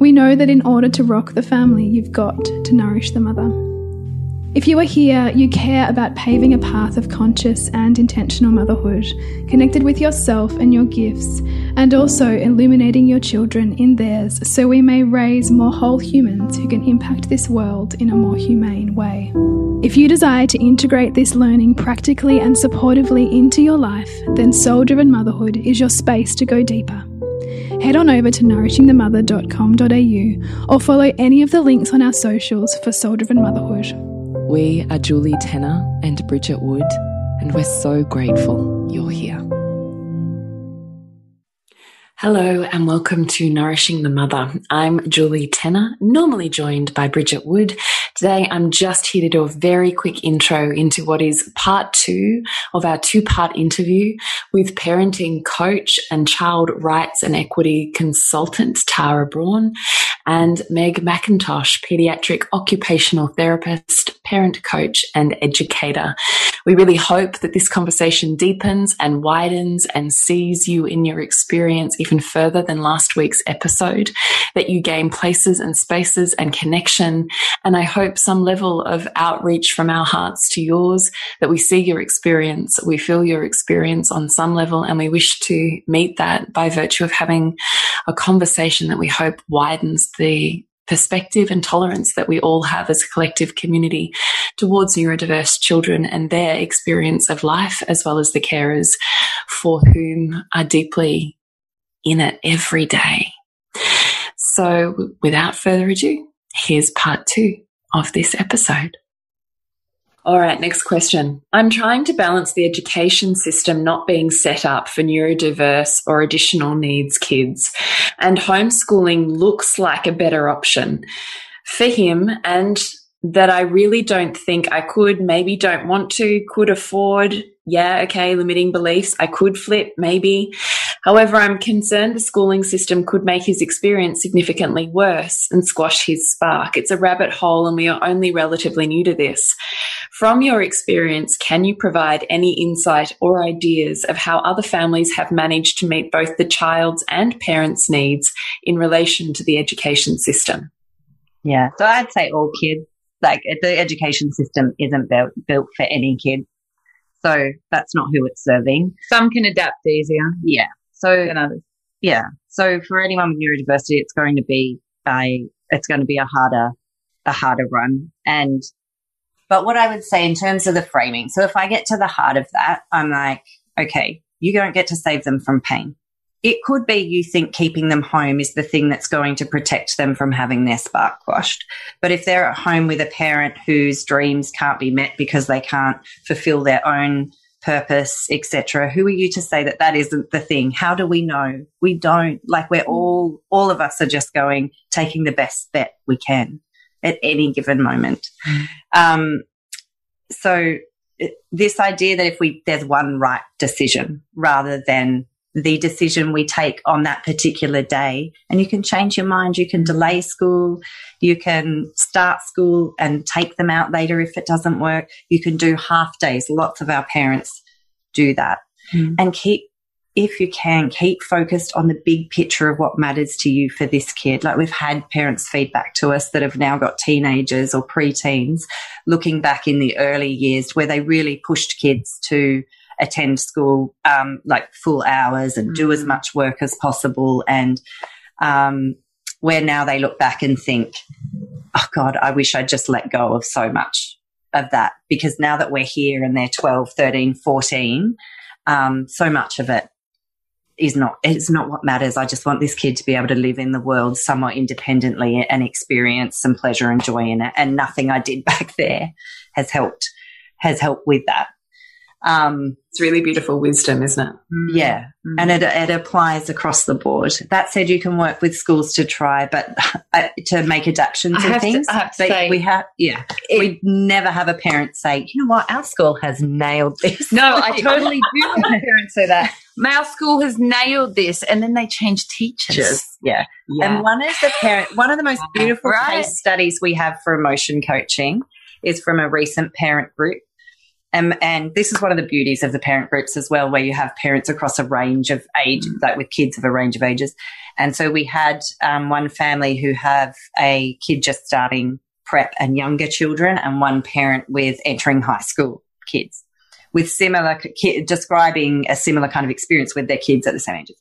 We know that in order to rock the family, you've got to nourish the mother. If you are here, you care about paving a path of conscious and intentional motherhood, connected with yourself and your gifts, and also illuminating your children in theirs so we may raise more whole humans who can impact this world in a more humane way. If you desire to integrate this learning practically and supportively into your life, then Soul Driven Motherhood is your space to go deeper head on over to nourishingthemother.com.au or follow any of the links on our socials for Soul Driven Motherhood. We are Julie Tenner and Bridget Wood, and we're so grateful you're here. Hello and welcome to Nourishing the Mother. I'm Julie Tenner, normally joined by Bridget Wood. Today I'm just here to do a very quick intro into what is part two of our two part interview with parenting coach and child rights and equity consultant Tara Broughan and Meg McIntosh, pediatric occupational therapist, parent coach and educator. We really hope that this conversation deepens and widens and sees you in your experience even further than last week's episode, that you gain places and spaces and connection. And I hope some level of outreach from our hearts to yours, that we see your experience, we feel your experience on some level, and we wish to meet that by virtue of having a conversation that we hope widens the perspective and tolerance that we all have as a collective community towards neurodiverse children and their experience of life, as well as the carers for whom are deeply in it every day. So without further ado, here's part two of this episode. All right, next question. I'm trying to balance the education system not being set up for neurodiverse or additional needs kids, and homeschooling looks like a better option for him and that I really don't think I could, maybe don't want to, could afford. Yeah, okay, limiting beliefs. I could flip, maybe. However, I'm concerned the schooling system could make his experience significantly worse and squash his spark. It's a rabbit hole, and we are only relatively new to this. From your experience, can you provide any insight or ideas of how other families have managed to meet both the child's and parents' needs in relation to the education system? Yeah, so I'd say all kids like the education system isn't built built for any kid. So that's not who it's serving. Some can adapt easier. Yeah. So than others. Yeah. So for anyone with neurodiversity, it's going to be a it's going to be a harder a harder run. And but what I would say in terms of the framing, so if I get to the heart of that, I'm like, okay, you don't get to save them from pain it could be you think keeping them home is the thing that's going to protect them from having their spark quashed. But if they're at home with a parent whose dreams can't be met because they can't fulfill their own purpose, etc., who are you to say that that isn't the thing? How do we know? We don't. Like we're all, all of us are just going, taking the best that we can at any given moment. Mm. Um, so this idea that if we, there's one right decision rather than the decision we take on that particular day. And you can change your mind. You can delay school. You can start school and take them out later if it doesn't work. You can do half days. Lots of our parents do that. Mm. And keep, if you can, keep focused on the big picture of what matters to you for this kid. Like we've had parents feedback to us that have now got teenagers or preteens looking back in the early years where they really pushed kids to attend school um, like full hours and mm. do as mm. much work as possible. And um, where now they look back and think, oh God, I wish I'd just let go of so much of that because now that we're here and they're 12, 13, 14, um, so much of it is not it's not what matters. I just want this kid to be able to live in the world somewhat independently and experience some pleasure and joy in it. And nothing I did back there has helped has helped with that. Um, it's really beautiful wisdom, isn't it? Yeah. Mm. And it, it applies across the board. That said, you can work with schools to try, but uh, to make adaptations and things. To, I have to say, we have, yeah, it, we never have a parent say, you know what, our school has nailed this. No, I totally do have a parent say that. My school has nailed this, and then they change teachers. Just, yeah. yeah. And one of the parent, one of the most beautiful right. case studies we have for emotion coaching is from a recent parent group and, and this is one of the beauties of the parent groups as well, where you have parents across a range of age, mm. like with kids of a range of ages. And so we had um, one family who have a kid just starting prep and younger children, and one parent with entering high school kids with similar ki- describing a similar kind of experience with their kids at the same ages.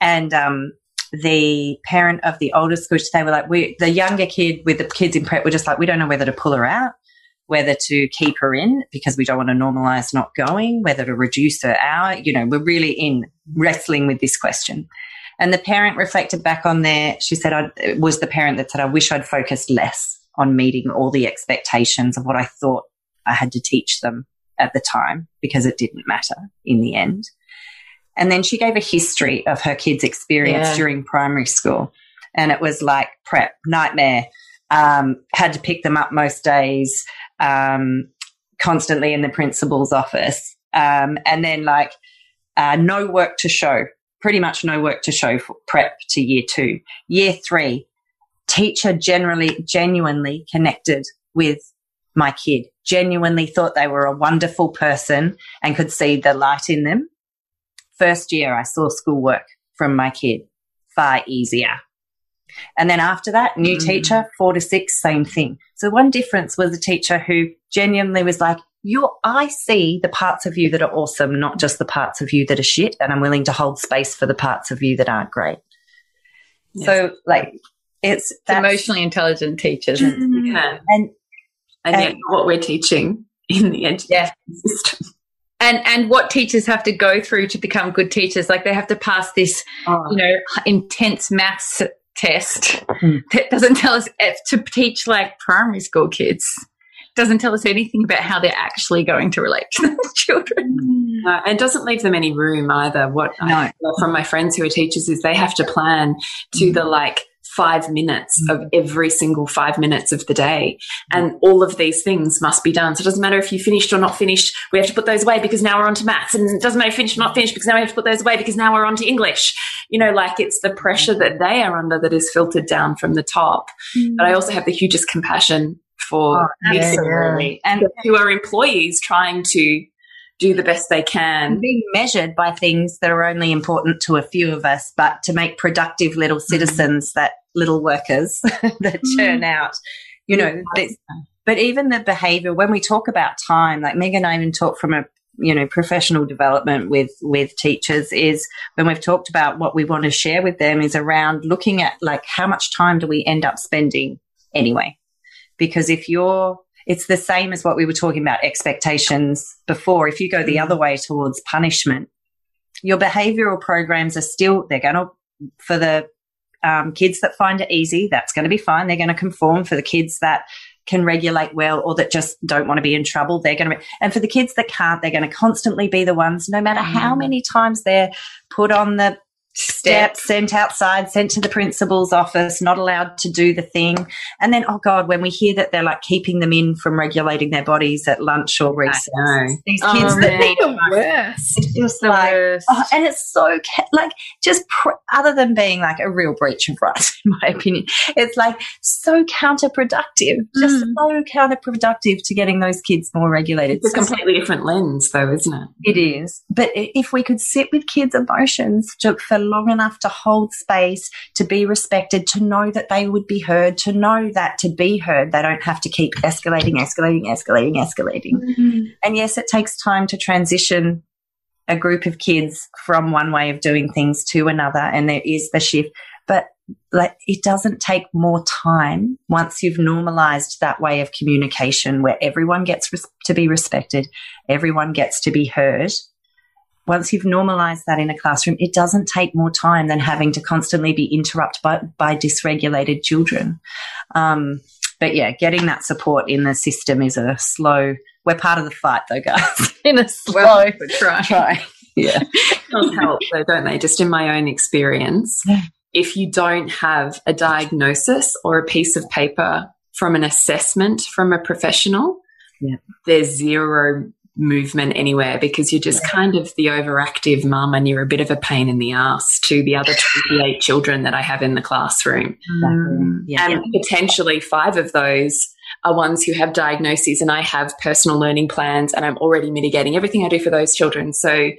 And um, the parent of the oldest, which they were like, we the younger kid with the kids in prep were just like, we don't know whether to pull her out whether to keep her in because we don't want to normalize not going, whether to reduce her hour. You know, we're really in wrestling with this question. And the parent reflected back on there. She said, I, it was the parent that said, I wish I'd focused less on meeting all the expectations of what I thought I had to teach them at the time because it didn't matter in the end. And then she gave a history of her kids' experience yeah. during primary school. And it was like prep, nightmare, um, had to pick them up most days, um, constantly in the principal's office. Um, and then like, uh, no work to show, pretty much no work to show for prep to year two. Year three, teacher generally, genuinely connected with my kid, genuinely thought they were a wonderful person and could see the light in them. First year, I saw schoolwork from my kid far easier and then after that, new mm. teacher, four to six, same thing. So one difference was a teacher who genuinely was like, you I see the parts of you that are awesome, not just the parts of you that are shit. And I'm willing to hold space for the parts of you that aren't great. Yes. So like it's, it's emotionally intelligent teachers. Mm. Yeah. And, and, and what we're teaching in the education yeah. system and and what teachers have to go through to become good teachers like they have to pass this oh. you know intense maths test mm. that doesn't tell us if to teach like primary school kids doesn't tell us anything about how they're actually going to relate to those children. Uh, and doesn't leave them any room either. What no. I from my friends who are teachers is they have to plan to mm. the like five minutes mm. of every single five minutes of the day. And all of these things must be done. So it doesn't matter if you finished or not finished. We have to put those away because now we're on to maths. And it doesn't matter if finished or not finished because now we have to put those away because now we're on to English. You know, like it's the pressure that they are under that is filtered down from the top. Mm. But I also have the hugest compassion for oh, absolutely. and who are employees trying to do the best they can. Being measured by things that are only important to a few of us, but to make productive little mm-hmm. citizens mm. that little workers that mm. churn out, you know, but even the behavior, when we talk about time, like Megan and I even talk from a you know professional development with with teachers is when we've talked about what we want to share with them is around looking at like how much time do we end up spending anyway because if you're it's the same as what we were talking about expectations before. If you go the mm. other way towards punishment, your behavioral programs are still, they're going to, for the um, kids that find it easy, that's going to be fine. They're going to conform for the kids that can regulate well or that just don't want to be in trouble. They're going to be, and for the kids that can't, they're going to constantly be the ones, no matter how mm. many times they're put on the steps, sent outside, sent to the principal's office, not allowed to do the thing. And then, oh God, when we hear that they're like keeping them in from regulating their bodies at lunch or recess, these oh, kids that need the worst. It's just the like, oh, and it's so like just pr- other than being like a real breach of rights, in my opinion, it's like so counterproductive, just mm. so counterproductive to getting those kids more regulated. It's a completely different lens, though, isn't it? It is. But if we could sit with kids' emotions for long enough to hold space, to be respected, to know that they would be heard, to know that to be heard, they don't have to keep escalating, escalating, escalating, escalating. Mm-hmm. And yes, it takes time to transition a group of kids from one way of doing things to another, and there is the shift. But like it doesn't take more time once you've normalized that way of communication where everyone gets res- to be respected, everyone gets to be heard once you've normalized that in a classroom, it doesn't take more time than having to constantly be interrupted by, by dysregulated children. Um, but yeah, getting that support in the system is a slow, we're part of the fight, though, guys. in a slow well, try. try. Yeah, does help though, don't they? Just in my own experience, if you don't have a diagnosis or a piece of paper from an assessment from a professional, Yeah. there's zero movement anywhere because you're just kind of the overactive mum and you're a bit of a pain in the ass to the other 28 children that I have in the classroom. Mm. Yeah. And potentially five of those are ones who have diagnoses and I have personal learning plans and I'm already mitigating everything I do for those children. So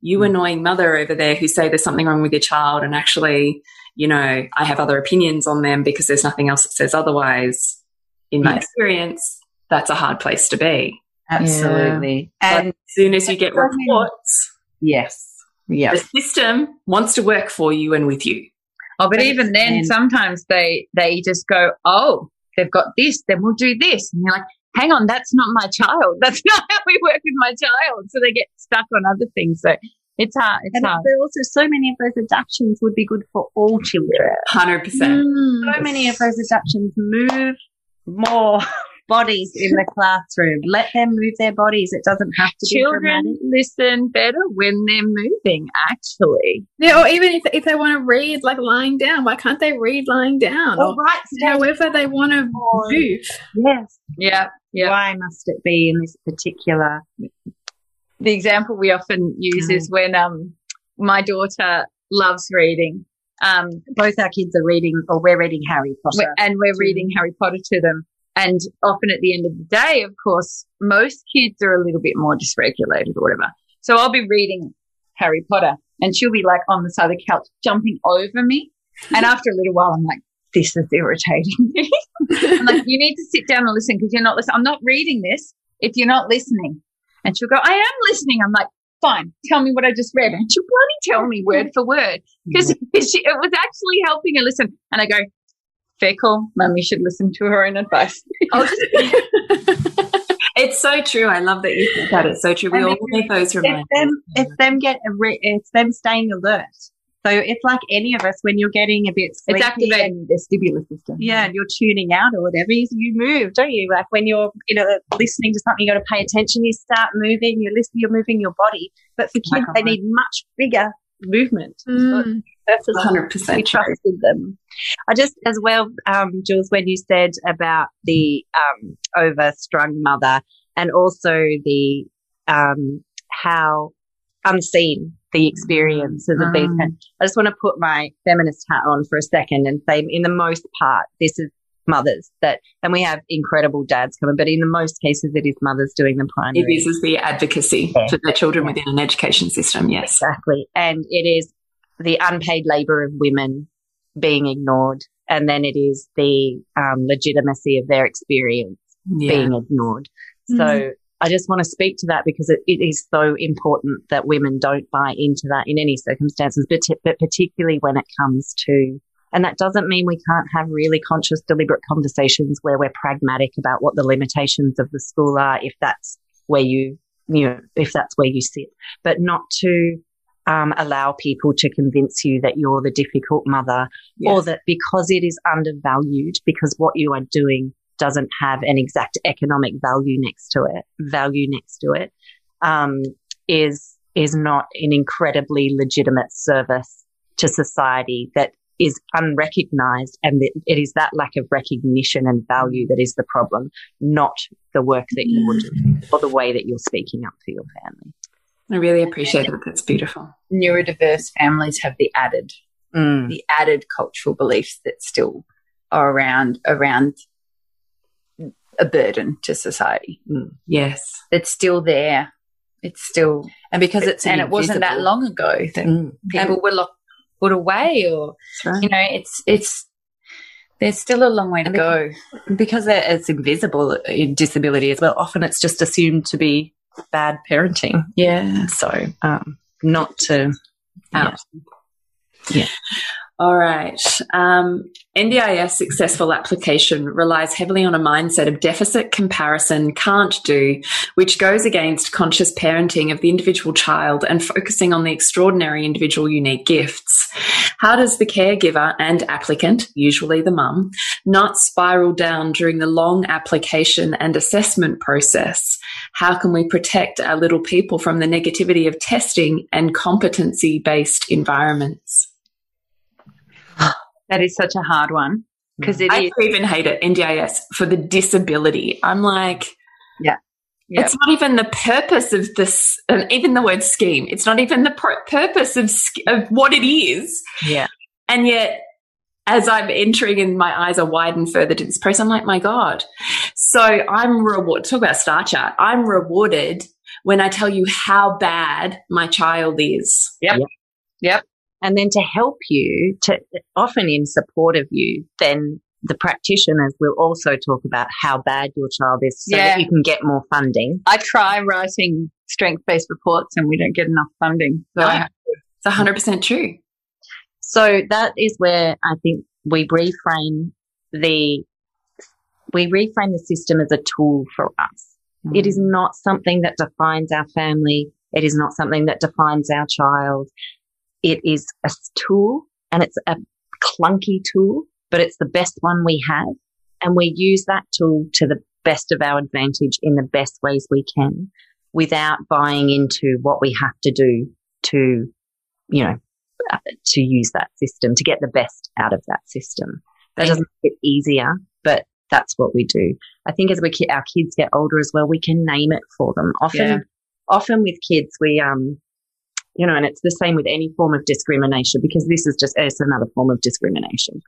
you annoying mother over there who say there's something wrong with your child and actually, you know, I have other opinions on them because there's nothing else that says otherwise. In my Yeah. experience, that's a hard place to be. Absolutely. But And as soon as you get so reports, yes. Yeah. the system wants to work for you and with you. Oh, but But even then, then- sometimes they they just go, "Oh, they've got this, then we'll do this," and you're like, "Hang on, that's not my child. That's not how we work with my child." So they get stuck on other things. So it's hard. It's And hard. there are also so many of those adaptions would be good for all children. 100%. Mm. So many of those adaptions move more bodies in the classroom. Let them move their bodies. It doesn't have to be Children listen better when they're moving. Actually, Yeah, or even if, if they want to read like lying down, why can't they read lying down? All Or right, however they want to move. Yes. yeah, yeah. Why must it be in this particular? the example we often use Mm. is when um my daughter loves reading um Both our kids are reading, or we're reading Harry Potter. and we're reading Harry Potter to them and often at the end of the day of course most kids are a little bit more dysregulated or whatever so I'll be reading Harry Potter and she'll be like on the side of the couch jumping over me and after a little while I'm like this is irritating me I'm like you need to sit down and listen because you're not listening I'm not reading this if you're not listening and she'll go, I am listening. I'm like, fine, tell me what I just read. And she'll bloody tell me word for word because mm-hmm. it was actually helping her listen. And I go, fair call. Mummy should listen to her own advice. It's so true. I love that you think that. It's so true. We And all need those It's reminders. them, it's them get re- it's them staying alert. So it's like any of us when you're getting a bit sleepy It's activating the vestibular system. yeah, and you're tuning out or whatever, you, you move, don't you? Like when you're, you know, listening to something, you got to pay attention. You start moving. You're listening. You're moving your body. But for kids, they need much bigger movement. Mm. That's a Hundred we percent true. trusted them. I just, as well, um, Jules, when you said about the um, overstrung mother and also the um, how unseen the experiences of these Mm. I just want to put my feminist hat on for a second and say, in the most part, this is mothers that, and we have incredible dads coming, but in the most cases, it is mothers doing the primary. It is the advocacy Yeah. for their children within an education system. Yes. Exactly. And it is the unpaid labor of women being ignored. And then it is the um, legitimacy of their experience Yeah. being ignored. So Mhm. I just want to speak to that because it, it is so important that women don't buy into that in any circumstances, but, but particularly when it comes to, and that doesn't mean we can't have really conscious, deliberate conversations where we're pragmatic about what the limitations of the school are, if that's where you, you know, if that's where you sit, but not to um, allow people to convince you that you're the difficult mother or that because it is undervalued, because what you are doing doesn't have an exact economic value next to it, value next to it, um, is is not an incredibly legitimate service to society that is unrecognized, and that it is that lack of recognition and value that is the problem, not the work that you're doing or the way that you're speaking up for your family. I really appreciate it. That's beautiful. Neurodiverse families have the added, Mm. the added cultural beliefs that still are around, around a burden to society. Yes. It's still there. It's still, And because it's and it wasn't that long ago that Mm. people were locked, put away or, right. you know, it's, it's, there's still a long way to And go. because it's invisible in disability as well, often it's just assumed to be bad parenting. Yeah. So, um, not to. Out. Yeah. All right. Um, NDIS successful application relies heavily on a mindset of deficit comparison, can't do, which goes against conscious parenting of the individual child and focusing on the extraordinary individual unique gifts. How does the caregiver and applicant, usually the mum, not spiral down during the long application and assessment process? How can we protect our little people from the negativity of testing and competency based environments? That is such a hard one because it I is. even hate it, NDIS, for the disability. I'm like, Yeah. Yeah. It's not even the purpose of this, um, even the word scheme. It's not even the pr- purpose of, of what it is. Yeah. And yet, as I'm entering and my eyes are widened further to this process, I'm like, my God. So I'm rewarded. Talk about star chart. I'm rewarded when I tell you how bad my child is. Yep. Yep. And then to help you, to often in support of you, then the practitioners will also talk about how bad your child is so Yeah. that you can get more funding. I try writing strength based reports and we don't get enough funding. So I, It's 100% true. So that is where I think we reframe the we reframe the system as a tool for us. Mm. It is not something that defines our family. It is not something that defines our child. It is a tool and it's a clunky tool, but it's the best one we have. And we use that tool to the best of our advantage in the best ways we can without buying into what we have to do to, you know, uh, to use that system, to get the best out of that system. That doesn't make it easier, but that's what we do. I think as we our kids get older as well, we can name it for them. Often, Yeah. often with kids, we um, you know, and it's the same with any form of discrimination because this is just it's another form of discrimination.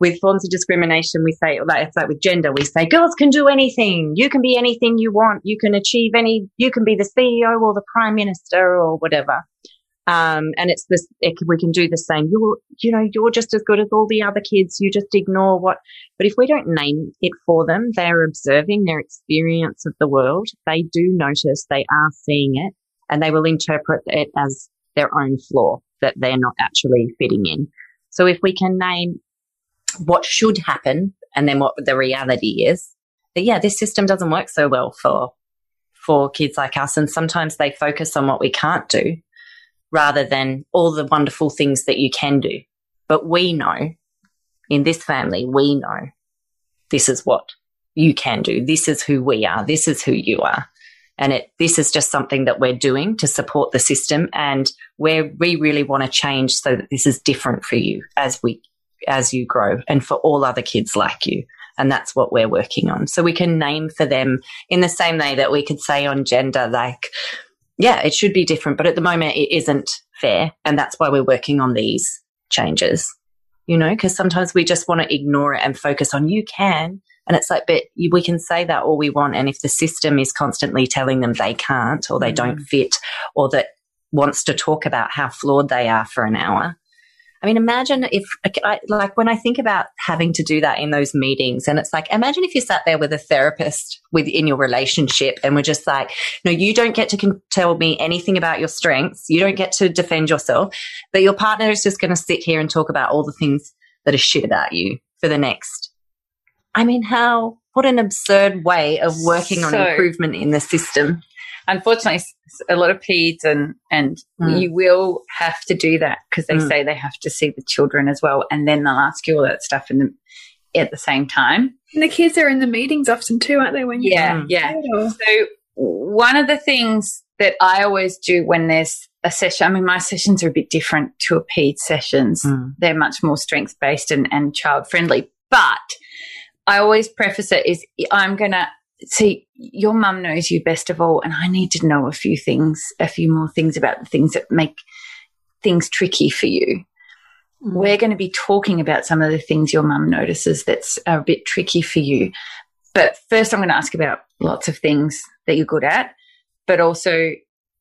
With forms of discrimination, we say like it's like with gender, we say girls can do anything. You can be anything you want. You can achieve any. You can be the CEO or the prime minister or whatever. Um, and it's this, it, we can do the same. You, you know, you're just as good as all the other kids. You just ignore what, but if we don't name it for them, they're observing their experience of the world. They do notice they are seeing it and they will interpret it as their own flaw that they're not actually fitting in. So if we can name what should happen and then what the reality is, that yeah, this system doesn't work so well for, for kids like us. And sometimes they focus on what we can't do rather than all the wonderful things that you can do. But we know in this family, we know this is what you can do. This is who we are. This is who you are. And it, this is just something that we're doing to support the system and where we really want to change so that this is different for you as we, as you grow and for all other kids like you. And that's what we're working on. So we can name for them in the same way that we could say on gender, like, yeah, it should be different, but at the moment it isn't fair. And that's why we're working on these changes, you know, because sometimes we just want to ignore it and focus on you can. And it's like, but we can say that all we want. And if the system is constantly telling them they can't or they don't mm. fit or that wants to talk about how flawed they are for an hour. I mean, imagine if, like, when I think about having to do that in those meetings, and it's like, imagine if you sat there with a therapist within your relationship and were just like, no, you don't get to con- tell me anything about your strengths. You don't get to defend yourself, but your partner is just going to sit here and talk about all the things that are shit about you for the next. I mean, how, what an absurd way of working on improvement in the system. unfortunately, a lot of peds and and Mm. you will have to do that because they Mm. say they have to see the children as well, and then they'll ask you all that stuff in the at the same time. And the kids are in the meetings often too, aren't they? When you Yeah, Mm. yeah. Little. So one of the things that I always do when there's a session, I mean, my sessions are a bit different to a PED sessions. Mm. They're much more strength based and, and child friendly. But I always preface it is I'm going to see your mum knows you best of all. And I need to know a few things, a few more things about the things that make things tricky for you. Mm. We're going to be talking about some of the things your mum notices that's a bit tricky for you. But first, I'm going to ask about lots of things that you're good at. But also,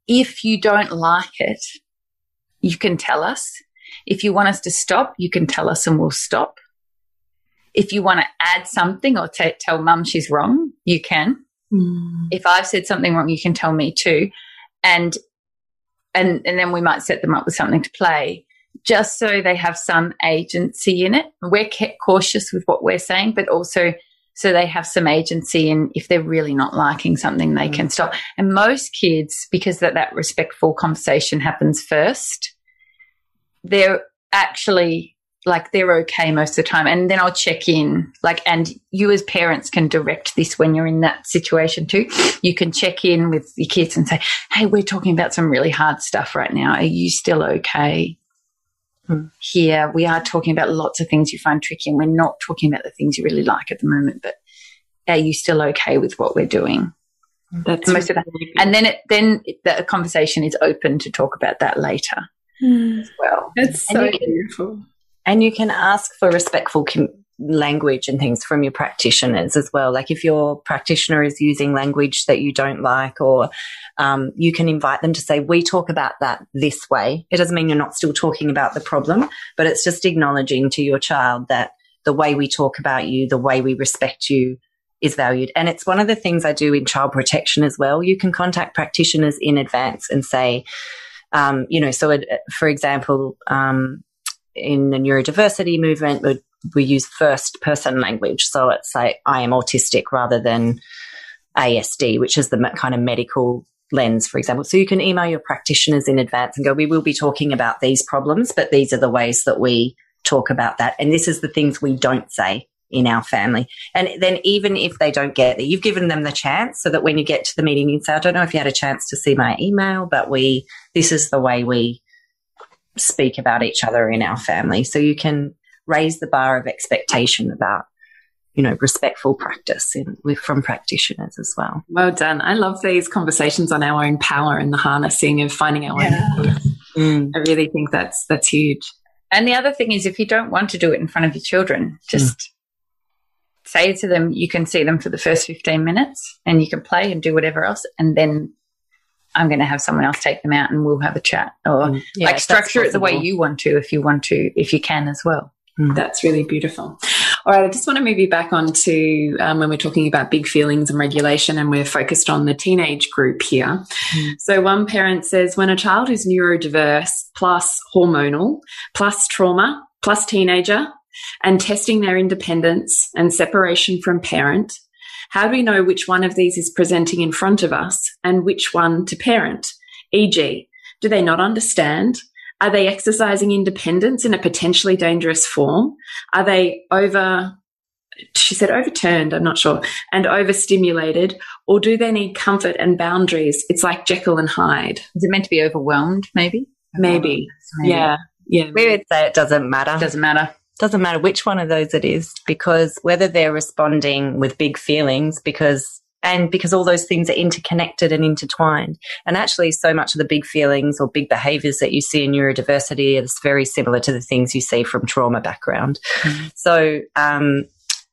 if you don't like it, you can tell us. If you want us to stop, you can tell us and we'll stop. If you want to add something or t- tell mum she's wrong, you can. Mm. If I've said something wrong, you can tell me too. And and and then we might set them up with something to play just so they have some agency in it. We're ca- cautious with what we're saying, but also so they have some agency in if they're really not liking something, they can stop. And most kids, because that, that respectful conversation happens first, they're actually like they're okay most of the time. And then I'll check in, like, and you as parents can direct this when you're in that situation too. You can check in with your kids and say, Hey, we're talking about some really hard stuff right now. Are you still okay? Hmm. Here, we are talking about lots of things you find tricky, and we're not talking about the things you really like at the moment, but are you still okay with what we're doing? That's most of that. And then it, then the conversation is open to talk about that later mm. as well. That's so beautiful. And you can ask for respectful language and things from your practitioners as well. Like if your practitioner is using language that you don't like, or um, you can invite them to say, We talk about that this way. It doesn't mean you're not still talking about the problem, but it's just acknowledging to your child that the way we talk about you, the way we respect you, is valued. And it's one of the things I do in child protection as well. You can contact practitioners in advance and say, um, you know, so it, for example, um, in the neurodiversity movement, we, we use first person language. So it's like, I am autistic rather than ASD, which is the kind of medical lens, for example. So you can email your practitioners in advance and go, we will be talking about these problems, but these are the ways that we talk about that. And this is the things we don't say in our family. And then even if they don't get there, you've given them the chance so that when you get to the meeting, you say, I don't know if you had a chance to see my email, but we, this is the way we speak about each other in our family. So you can raise the bar of expectation about you know, respectful practice in, with, from practitioners as well. Well done. I love these conversations on our own power and the harnessing of finding our yeah. own. Mm. I really think that's that's huge. And the other thing is, if you don't want to do it in front of your children, just mm. say to them, you can see them for the first fifteen minutes, and you can play and do whatever else, and then I'm going to have someone else take them out and we'll have a chat or mm, yeah, like structure it the way you want to if you want to, if you can as well. Mm. That's really beautiful. All right, I just want to move you back on to um, when we're talking about big feelings and regulation, and we're focused on the teenage group here. Mm. So, one parent says when a child is neurodiverse, plus hormonal, plus trauma, plus teenager, and testing their independence and separation from parent, how do we know which one of these is presenting in front of us and which one to parent? E.g., do they not understand? Are they exercising independence in a potentially dangerous form? Are they over, she said overturned, I'm not sure, and overstimulated? Or do they need comfort and boundaries? It's like Jekyll and Hyde. Is it meant to be overwhelmed, maybe? Maybe. maybe. Yeah. Yeah. We would say it doesn't matter. Doesn't matter doesn't matter which one of those it is because whether they're responding with big feelings because and because all those things are interconnected and intertwined. And actually, so much of the big feelings or big behaviors that you see in neurodiversity is very similar to the things you see from trauma background. Mm. So, um,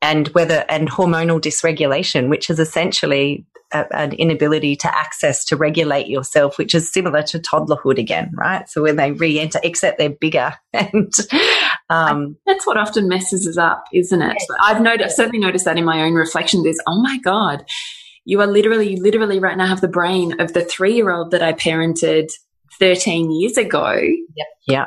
and whether and hormonal dysregulation, which is essentially a, an inability to access to regulate yourself, which is similar to toddlerhood again, right? So when they re-enter, except they're bigger, and um, that's what often messes us up, isn't it? Yes. I've noticed, certainly noticed that in my own reflection. There's, oh my god, you are literally, literally right now have the brain of the three-year-old that I parented 13 years ago. Yep. Yeah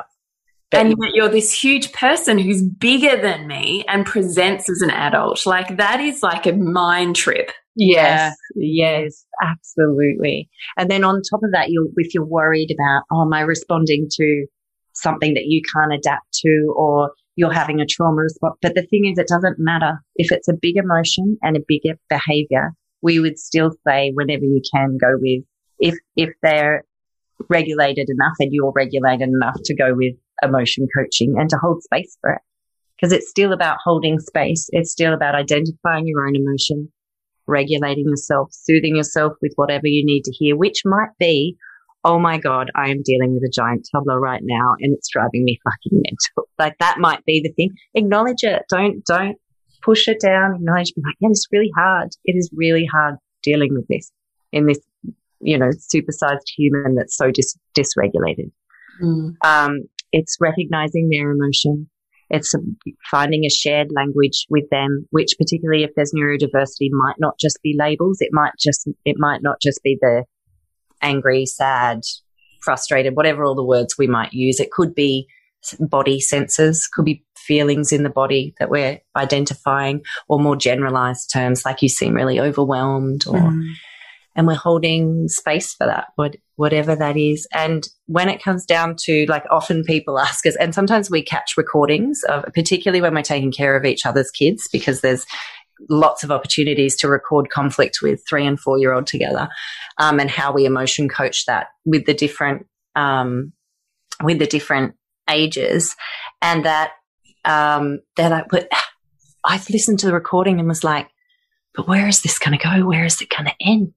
and yet you're this huge person who's bigger than me and presents as an adult. Like that is like a mind trip. Yes, yeah. yes, absolutely. And then on top of that, you if you're worried about, oh, am I responding to something that you can't adapt to, or you're having a trauma response. But the thing is, it doesn't matter if it's a big emotion and a bigger behavior. We would still say, whenever you can, go with if if they're regulated enough and you're regulated enough to go with emotion coaching and to hold space for it. Because it's still about holding space. It's still about identifying your own emotion, regulating yourself, soothing yourself with whatever you need to hear, which might be, oh my God, I am dealing with a giant toddler right now and it's driving me fucking mental. Like that might be the thing. Acknowledge it. Don't, don't push it down. Acknowledge, be like, yeah, it's really hard. It is really hard dealing with this in this, you know, supersized human that's so dis- dysregulated. Mm. Um, it's recognizing their emotion. It's finding a shared language with them, which particularly if there's neurodiversity might not just be labels. It might just, it might not just be the angry, sad, frustrated, whatever all the words we might use. It could be body senses, could be feelings in the body that we're identifying or more generalized terms like you seem really overwhelmed or, mm. And we're holding space for that, what, whatever that is. And when it comes down to like often people ask us, and sometimes we catch recordings of, particularly when we're taking care of each other's kids, because there's lots of opportunities to record conflict with three and four year old together, um, and how we emotion coach that with the different, um, with the different ages, and that um, they're like, but I've listened to the recording and was like, but where is this going to go? Where is it going to end?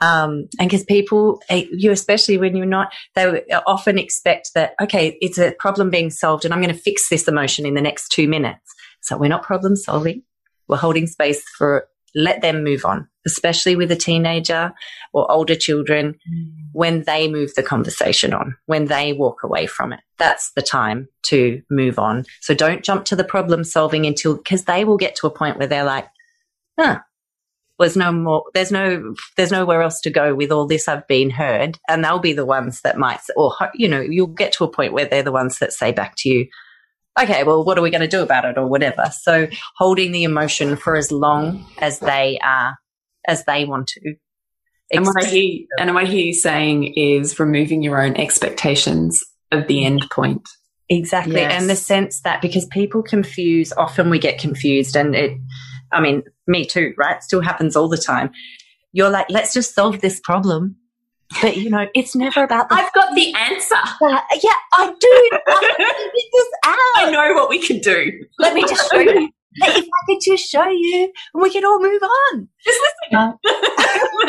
Um, and because people, eh, you especially when you're not, they often expect that, okay, it's a problem being solved and I'm going to fix this emotion in the next two minutes. So we're not problem solving. We're holding space for let them move on, especially with a teenager or older children mm. when they move the conversation on, when they walk away from it. That's the time to move on. So don't jump to the problem solving until, because they will get to a point where they're like, huh, there's no more, there's no, there's nowhere else to go with all this I've been heard. And they'll be the ones that might, or, you know, you'll get to a point where they're the ones that say back to you, okay, well, what are we going to do about it or whatever? So holding the emotion for as long as they are, as they want to. And what I hear, and what I hear you saying is removing your own expectations of the end point. Exactly. Yes. And the sense that because people confuse, often we get confused and it, I mean, me too, right? Still happens all the time. You're like, let's just solve this problem. But you know, it's never about. The I've got the answer. Uh, yeah, I do. I this out. I know what we can do. Let me just show you. if I could just show you, and we can all move on. Just listen. Uh,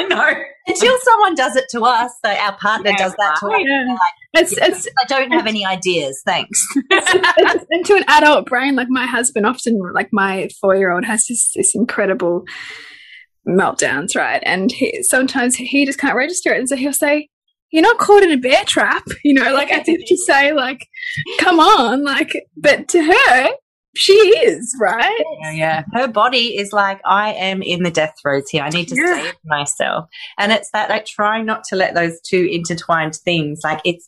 know. Until someone does it to us, so our partner yeah, does that to us. Yeah. Like, it's, it's, I don't have any ideas. Thanks. and to an adult brain, like my husband, often, like my four-year-old has this this incredible meltdowns, right? And he, sometimes he just can't register it. And so he'll say, you're not caught in a bear trap, you know, like as if to say, like, come on, like, but to her, she is, right? Yeah, yeah. Her body is like, I am in the death throes here. I need to yeah. save myself. And it's that, like, trying not to let those two intertwined things, like, it's,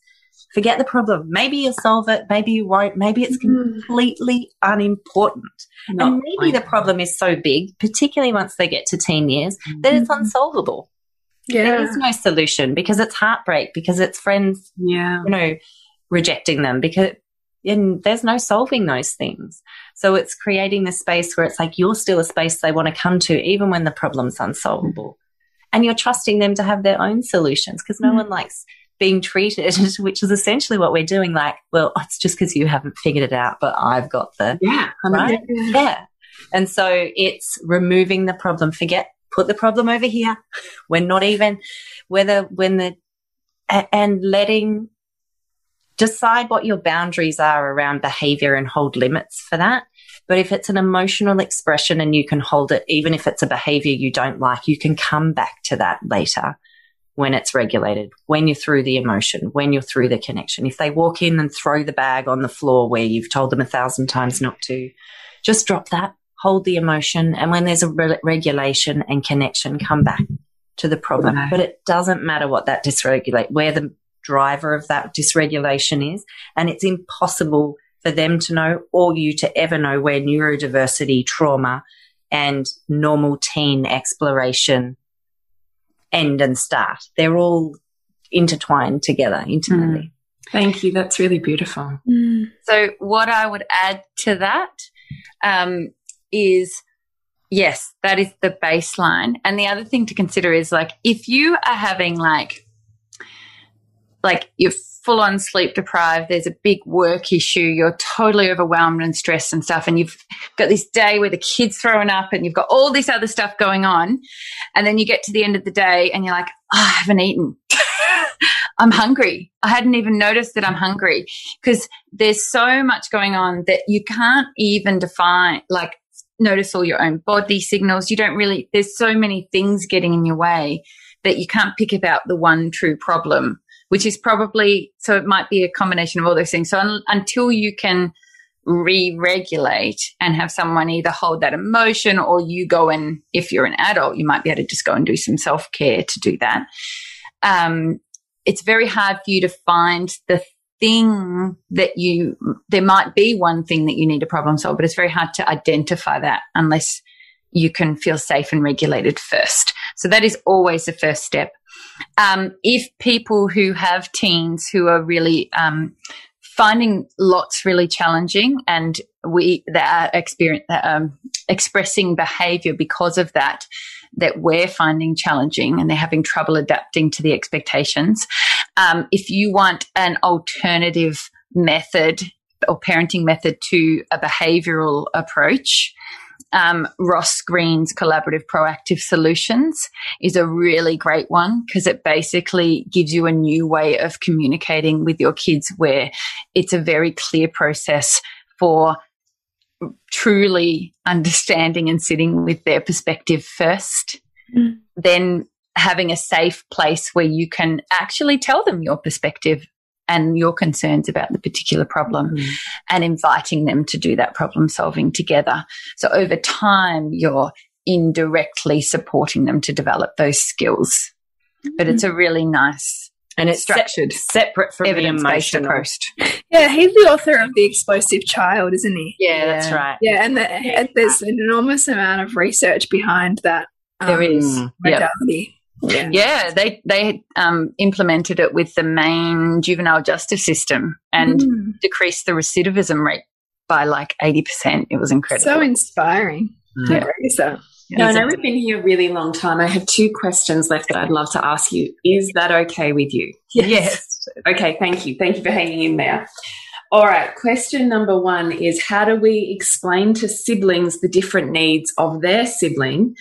forget the problem. Maybe you'll solve it. Maybe you won't. Maybe it's mm. completely unimportant. Not and maybe the problem is so big, particularly once they get to teen years, mm-hmm. that it's mm-hmm. unsolvable. Yeah. There is no solution because it's heartbreak, because it's friends, yeah. you know, rejecting them because and there's no solving those things. So it's creating the space where it's like you're still a space they want to come to, even when the problem's unsolvable. And you're trusting them to have their own solutions because no mm. one likes being treated, which is essentially what we're doing. Like, well, it's just because you haven't figured it out, but I've got the yeah, right? yeah. And so it's removing the problem. Forget, put the problem over here. We're not even whether when the and letting decide what your boundaries are around behavior and hold limits for that. But if it's an emotional expression and you can hold it, even if it's a behavior you don't like, you can come back to that later when it's regulated, when you're through the emotion, when you're through the connection. If they walk in and throw the bag on the floor where you've told them a thousand times not to, just drop that, hold the emotion. And when there's a re- regulation and connection, come back to the problem. But it doesn't matter what that dysregulate, where the driver of that dysregulation is. And it's impossible for them to know or you to ever know where neurodiversity, trauma, and normal teen exploration end and start. They're all intertwined together intimately. Mm. Thank you. That's really beautiful. Mm. So, what I would add to that um, is yes, that is the baseline. And the other thing to consider is like if you are having like, like you're full on sleep deprived, there's a big work issue, you're totally overwhelmed and stressed and stuff, and you've got this day where the kid's throwing up and you've got all this other stuff going on. And then you get to the end of the day and you're like, oh, I haven't eaten. I'm hungry. I hadn't even noticed that I'm hungry because there's so much going on that you can't even define, like, notice all your own body signals. You don't really, there's so many things getting in your way that you can't pick about the one true problem which is probably so it might be a combination of all those things. So un- until you can re-regulate and have someone either hold that emotion or you go and if you're an adult you might be able to just go and do some self-care to do that um, it's very hard for you to find the thing that you there might be one thing that you need to problem solve but it's very hard to identify that unless you can feel safe and regulated first. So that is always the first step. Um, if people who have teens who are really um, finding lots really challenging and we that are experience, um, expressing behavior because of that that we're finding challenging and they're having trouble adapting to the expectations. Um, if you want an alternative method or parenting method to a behavioral approach, um, Ross Greene's collaborative proactive solutions is a really great one because it basically gives you a new way of communicating with your kids where it's a very clear process for truly understanding and sitting with their perspective first. Mm. Then having a safe place where you can actually tell them your perspective and your concerns about the particular problem mm. and inviting them to do that problem solving together. So over time, you're indirectly supporting them to develop those skills. But it's a really nice and it's structured, se separate from evidence-based approach. Yeah, he's the author of The Explosive Child, isn't he? Yeah, that's right. Yeah, and the, there's an enormous amount of research behind that. Um, there is modality. Yeah. yeah, they they um, implemented it with the Maine juvenile justice system and mm. decreased the recidivism rate by like eighty percent. It was incredible. So inspiring. Yeah. No, I know we've been here a really long time. I have two questions left that I'd love to ask you. Is that okay with you? Yes. yes. Okay, thank you. Thank you for hanging in there. All right, question number one is How do we explain to siblings the different needs of their sibling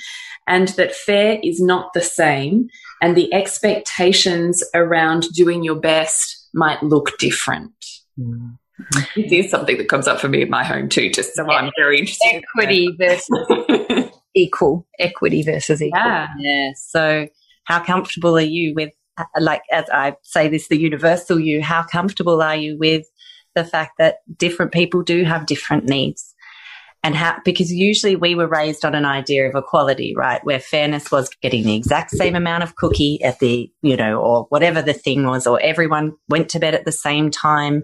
and that fair is not the same and the expectations around doing your best might look different? Mm. This is something that comes up for me in my home too, just so yeah. I'm very interested. Equity versus equal, equity versus equal. Yeah. yeah. So, how comfortable are you with, like, as I say this, the universal you, how comfortable are you with the fact that different people do have different needs? And how, because usually we were raised on an idea of equality, right? Where fairness was getting the exact same amount of cookie at the, you know, or whatever the thing was, or everyone went to bed at the same time.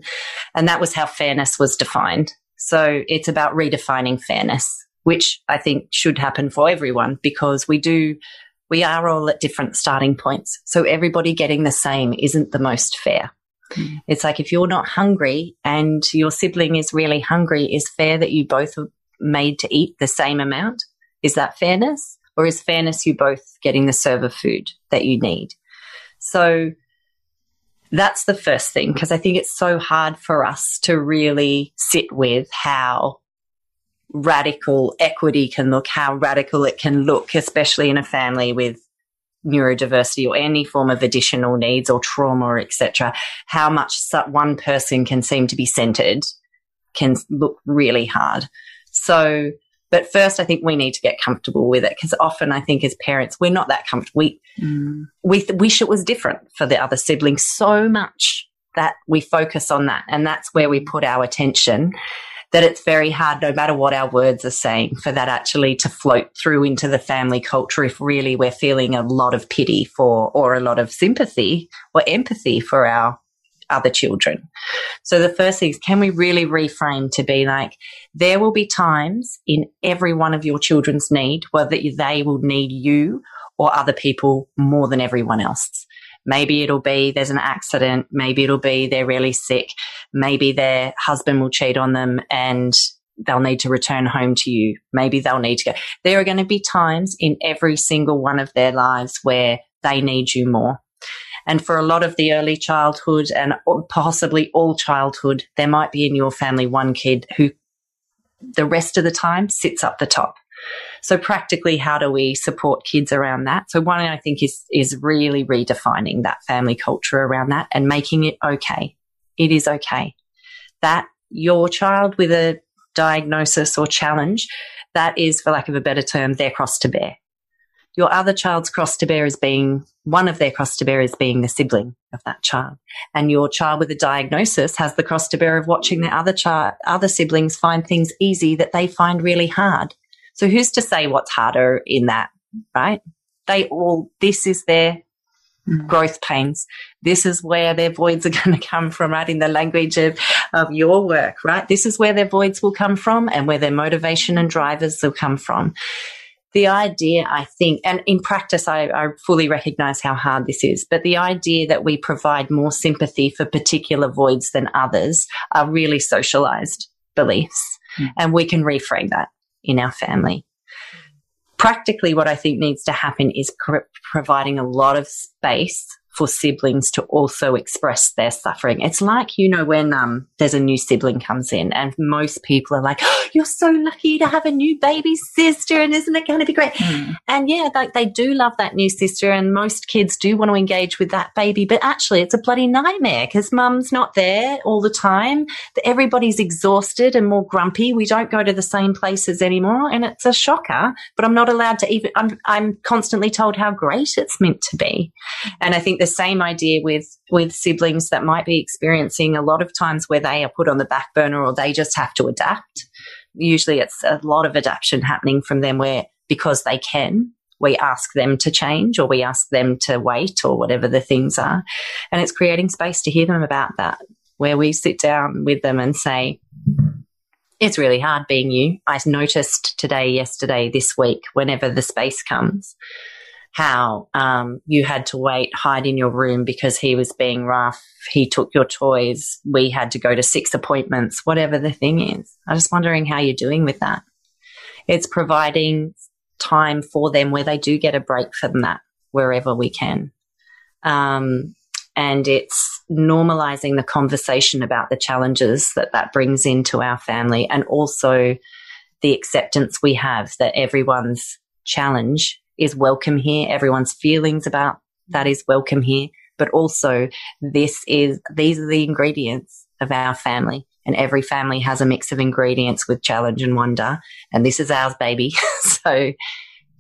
And that was how fairness was defined. So it's about redefining fairness which I think should happen for everyone because we do, we are all at different starting points. So everybody getting the same isn't the most fair. Mm. It's like if you're not hungry and your sibling is really hungry, is fair that you both made to eat the same amount? Is that fairness? Or is fairness you both getting the serve of food that you need? So that's the first thing because I think it's so hard for us to really sit with how radical equity can look, how radical it can look, especially in a family with neurodiversity or any form of additional needs or trauma, etc. How much one person can seem to be centered can look really hard. So, but first, I think we need to get comfortable with it because often I think as parents, we're not that comfortable. We, mm. we wish it was different for the other siblings so much that we focus on that. And that's where we put our attention that it's very hard, no matter what our words are saying, for that actually to float through into the family culture if really we're feeling a lot of pity for or a lot of sympathy or empathy for our other children. So the first thing is, can we really reframe to be like, there will be times in every one of your children's need whether they will need you or other people more than everyone else. Maybe it'll be there's an accident. Maybe it'll be they're really sick. Maybe their husband will cheat on them and they'll need to return home to you. Maybe they'll need to go. There are going to be times in every single one of their lives where they need you more. And for a lot of the early childhood and possibly all childhood, there might be in your family one kid who the rest of the time sits up the top. So practically, how do we support kids around that? So one, I think is, is really redefining that family culture around that and making it okay. It is okay that your child with a diagnosis or challenge, that is, for lack of a better term, their cross to bear. Your other child's cross to bear is being one of their cross to bear is being the sibling of that child. And your child with a diagnosis has the cross to bear of watching their other child, other siblings find things easy that they find really hard. So who's to say what's harder in that, right? They all, this is their mm. growth pains. This is where their voids are going to come from, right? In the language of, of your work, right? This is where their voids will come from and where their motivation and drivers will come from. The idea, I think, and in practice, I, I, fully recognize how hard this is, but the idea that we provide more sympathy for particular voids than others are really socialized beliefs. Mm. And we can reframe that in our family. Practically, what I think needs to happen is providing a lot of space for siblings to also express their suffering. It's like, you know, when um, there's a new sibling comes in and most people are like, oh, you're so lucky to have a new baby sister and isn't it going to be great? Mm. And yeah, like they do love that new sister and most kids do want to engage with that baby, but actually it's a bloody nightmare because mum's not there all the time. Everybody's exhausted and more grumpy. We don't go to the same places anymore and it's a shocker, but I'm not allowed to even, I'm, I'm constantly told how great it's meant to be. And I think the same idea with with siblings that might be experiencing a lot of times where they are put on the back burner or they just have to adapt. Usually it's a lot of adaptation happening from them where because they can, we ask them to change or we ask them to wait or whatever the things are. And it's creating space to hear them about that, where we sit down with them and say, it's really hard being you. I noticed today, yesterday, this week, whenever the space comes how um, you had to wait, hide in your room because he was being rough. He took your toys. We had to go to six appointments, whatever the thing is. I'm just wondering how you're doing with that. It's providing time for them where they do get a break from that wherever we can. Um, and it's normalizing the conversation about the challenges that that brings into our family and also the acceptance we have that everyone's challenge is welcome here. Everyone's feelings about that is welcome here. But also this is, these are the ingredients of our family. And every family has a mix of ingredients with challenge and wonder. And this is ours, baby. so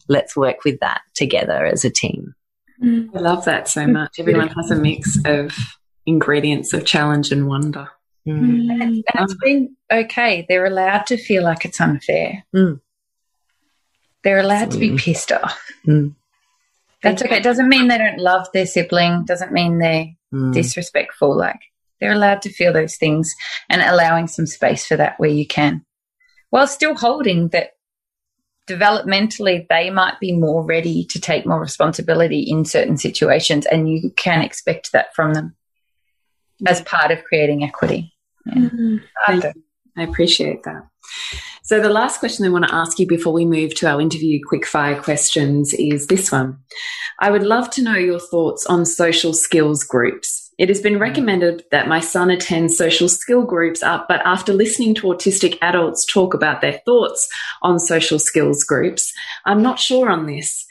let's work with that together as a team. Mm. I love that so much. Everyone has a mix of ingredients of challenge and wonder. Mm. And, and, it's been okay. They're allowed to feel like it's unfair. Mm. They're allowed to be pissed off. Mm. That's okay. It doesn't mean they don't love their sibling, doesn't mean they're mm. disrespectful. Like they're allowed to feel those things and allowing some space for that where you can, while still holding that developmentally they might be more ready to take more responsibility in certain situations and you can expect that from them as part of creating equity. Yeah. Mm -hmm. I appreciate that. So, the last question I want to ask you before we move to our interview quickfire questions is this one. I would love to know your thoughts on social skills groups. It has been recommended that my son attends social skill groups, up, but after listening to autistic adults talk about their thoughts on social skills groups, I'm not sure on this.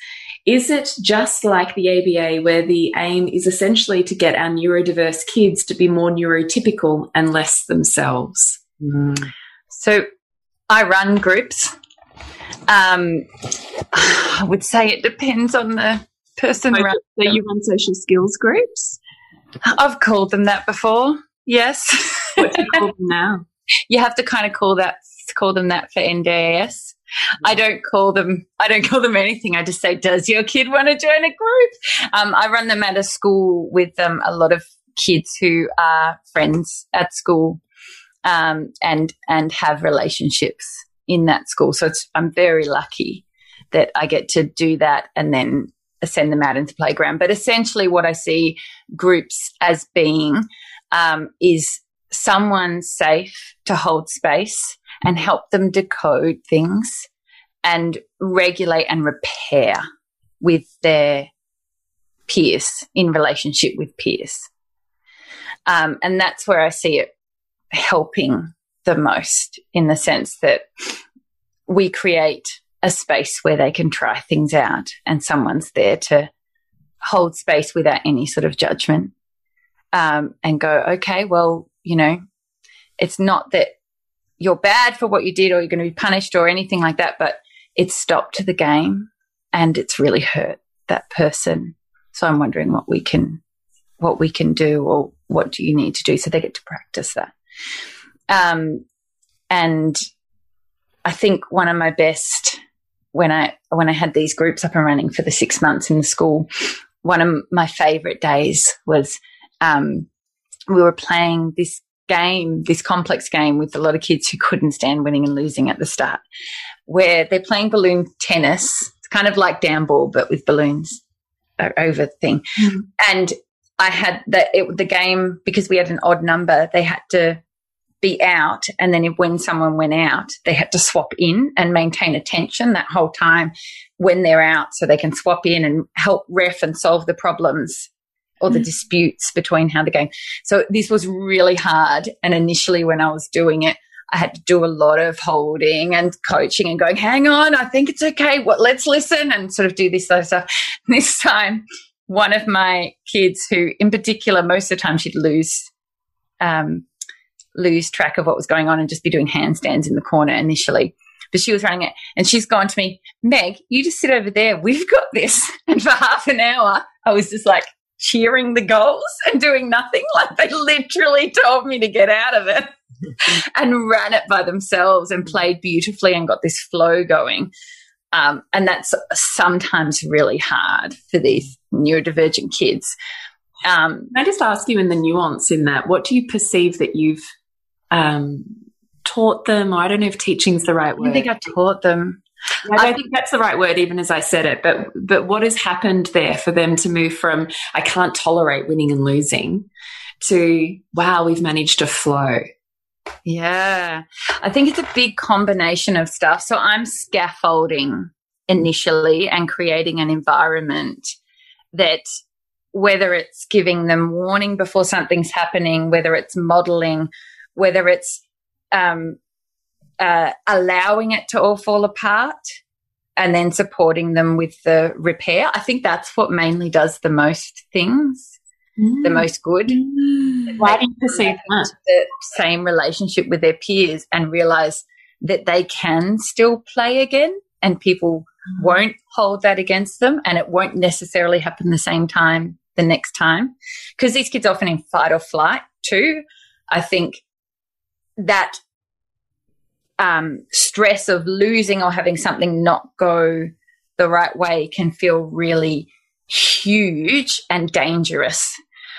Is it just like the ABA, where the aim is essentially to get our neurodiverse kids to be more neurotypical and less themselves? Mm. So, I run groups. Um, I would say it depends on the person. Oh, so you run social skills groups? I've called them that before. Yes. What do you call them now? You have to kind of call that call them that for NDIS. I don't call them. I don't call them anything. I just say, "Does your kid want to join a group?" Um, I run them at a school with um, a lot of kids who are friends at school um, and and have relationships in that school. So I'm very lucky that I get to do that and then send them out into playground. But essentially, what I see groups as being um, is someone safe to hold space and help them decode things and regulate and repair with their peers in relationship with peers. Um, and that's where I see it helping the most in the sense that we create a space where they can try things out and someone's there to hold space without any sort of judgment um, and go, okay, well, you know, it's not that you're bad for what you did or you're going to be punished or anything like that, but it's stopped the game and it's really hurt that person. So I'm wondering what we can, what we can do or what do you need to do so they get to practice that. Um, and I think one of my best when I when I had these groups up and running for the six months in the school, one of my favorite days was um, we were playing this game, this complex game with a lot of kids who couldn't stand winning and losing at the start, where they're playing balloon tennis. It's kind of like down ball, but with balloons over the thing. Mm. And I had that the game because we had an odd number. They had to be out, and then if, when someone went out, they had to swap in and maintain attention that whole time when they're out, so they can swap in and help ref and solve the problems or the mm. disputes between how the game. So this was really hard. And initially, when I was doing it, I had to do a lot of holding and coaching and going, hang on, I think it's okay. What, let's listen and sort of do this sort of stuff. This time, one of my kids who in particular, most of the time she'd lose, um, lose track of what was going on and just be doing handstands in the corner initially. But she was running it and she's gone to me, Meg, you just sit over there. We've got this. And for half an hour, I was just like cheering the goals and doing nothing. Like they literally told me to get out of it and ran it by themselves and played beautifully and got this flow going. Um, and that's sometimes really hard for these neurodivergent kids. Um, Can I just ask you in the nuance in that, what do you perceive that you've um, taught them? Or I don't know if teaching's the right word. I think I taught them. I, I think that's the right word, even as I said it. But but what has happened there for them to move from I can't tolerate winning and losing to wow, we've managed to flow. Yeah, I think it's a big combination of stuff. So I'm scaffolding initially and creating an environment that whether it's giving them warning before something's happening, whether it's modeling, whether it's um, uh, allowing it to all fall apart and then supporting them with the repair. I think that's what mainly does the most things, mm. the most good. Mm. Why do you perceive that? The same relationship with their peers and realize that they can still play again and people mm. won't hold that against them and it won't necessarily happen the same time the next time. Because these kids often in fight or flight too. I think that um, stress of losing or having something not go the right way can feel really huge and dangerous.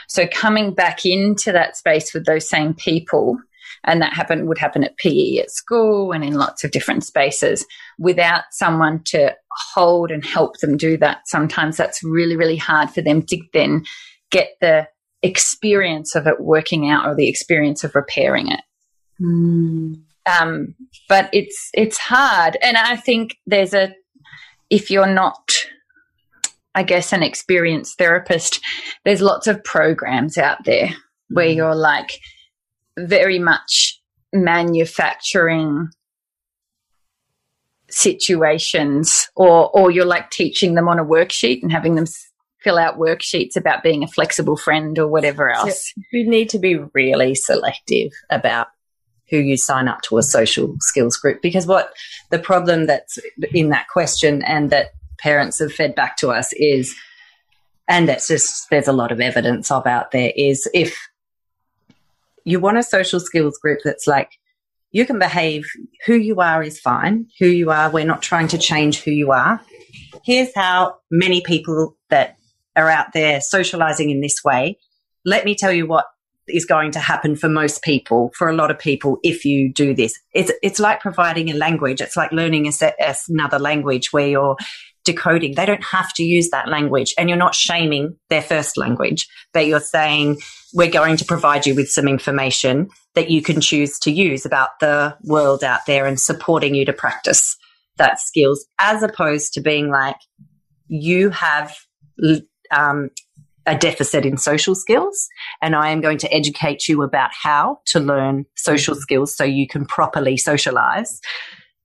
So coming back into that space with those same people, and that happen would happen at PE at school and in lots of different spaces without someone to hold and help them do that. Sometimes that's really, really hard for them to then get the experience of it working out or the experience of repairing it. Mm. Um, but it's it's hard, and I think there's a if you're not, I guess, an experienced therapist, there's lots of programs out there where mm. you're like very much manufacturing situations or or you're like teaching them on a worksheet and having them fill out worksheets about being a flexible friend or whatever else. So you need to be really selective about who you sign up to a social skills group. Because what the problem that's in that question and that parents have fed back to us is, and that's just, there's a lot of evidence of out there, is if you want a social skills group that's like, you can behave, who you are is fine, who you are, we're not trying to change who you are. Here's how many people that are out there socializing in this way. Let me tell you what is going to happen for most people, for a lot of people, if you do this. It's, it's like providing a language. It's like learning a set, another language where you're decoding. They don't have to use that language and you're not shaming their first language, but you're saying, we're going to provide you with some information that you can choose to use about the world out there and supporting you to practice that skills as opposed to being like, you have um, a deficit in social skills. And I am going to educate you about how to learn social mm-hmm. skills so you can properly socialize.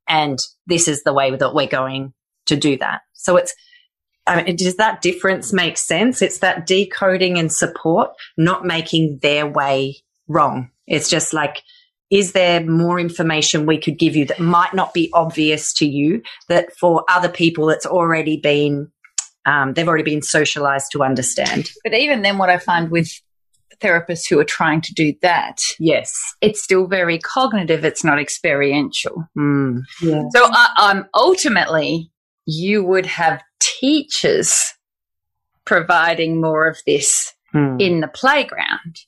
And this is the way that we're going to do that. So it's, I mean, does that difference make sense? It's that decoding and support, not making their way wrong. It's just like, is there more information we could give you that might not be obvious to you that for other people it's already been um, they've already been socialized to understand. But even then, what I find with therapists who are trying to do that, yes, it's still very cognitive. It's not experiential. Mm. Yeah. So, uh, um, ultimately, you would have teachers providing more of this mm. in the playground